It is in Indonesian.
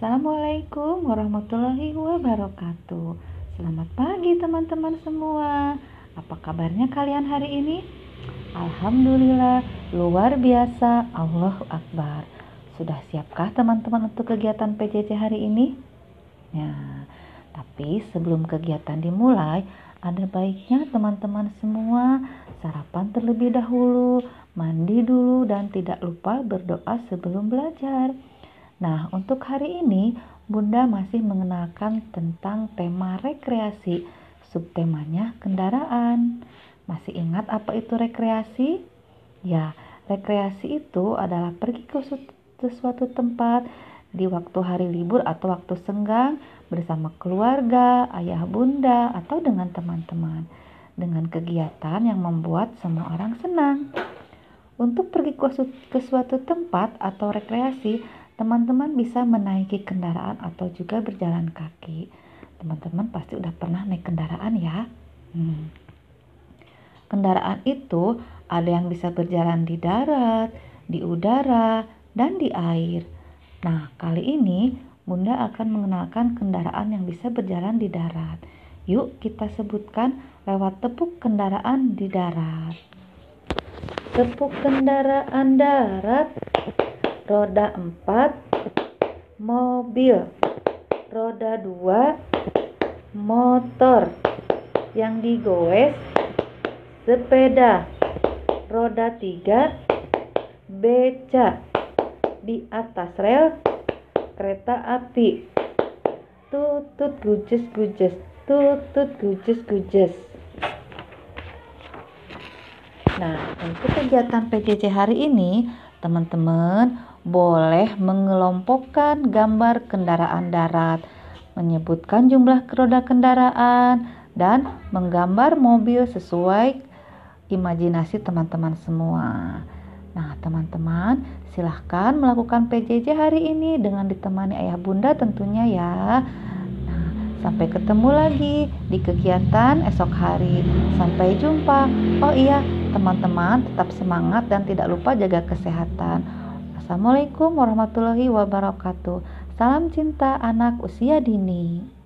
Assalamualaikum warahmatullahi wabarakatuh. Selamat pagi teman-teman semua. Apa kabarnya kalian hari ini? Alhamdulillah, luar biasa. Allahu Akbar. Sudah siapkah teman-teman untuk kegiatan PJJ hari ini? Ya, tapi sebelum kegiatan dimulai, ada baiknya teman-teman semua sarapan terlebih dahulu, mandi dulu, dan tidak lupa berdoa sebelum belajar. Nah, untuk hari ini Bunda masih mengenalkan tentang tema rekreasi. Subtemanya kendaraan. Masih ingat apa itu rekreasi? Ya, rekreasi itu adalah pergi ke suatu tempat di waktu hari libur atau waktu senggang bersama keluarga, ayah bunda, atau dengan teman-teman. Dengan kegiatan yang membuat semua orang senang. Untuk pergi ke suatu tempat atau rekreasi, teman-teman bisa menaiki kendaraan atau juga berjalan kaki. Teman-teman pasti udah pernah naik kendaraan ya. Hmm. Kendaraan itu ada yang bisa berjalan di darat, di udara, dan di air. Nah, kali ini Bunda akan mengenalkan kendaraan yang bisa berjalan di darat. Yuk kita sebutkan lewat tepuk kendaraan di darat. Tepuk kendaraan darat roda 4 mobil. Roda 2 motor. Yang digoes sepeda. Roda 3 beca. Di atas rel kereta api. Tutut gujes gujes. Tutut gujes gujes. Nah, untuk kegiatan PJJ hari ini, teman-teman boleh mengelompokkan gambar kendaraan darat, menyebutkan jumlah roda kendaraan, dan menggambar mobil sesuai imajinasi teman-teman semua. Nah, teman-teman, silahkan melakukan PJJ hari ini dengan ditemani ayah bunda tentunya ya. Sampai ketemu lagi di kegiatan esok hari. Sampai jumpa. Oh iya, teman-teman tetap semangat dan tidak lupa jaga kesehatan. Assalamualaikum warahmatullahi wabarakatuh. Salam cinta anak usia dini.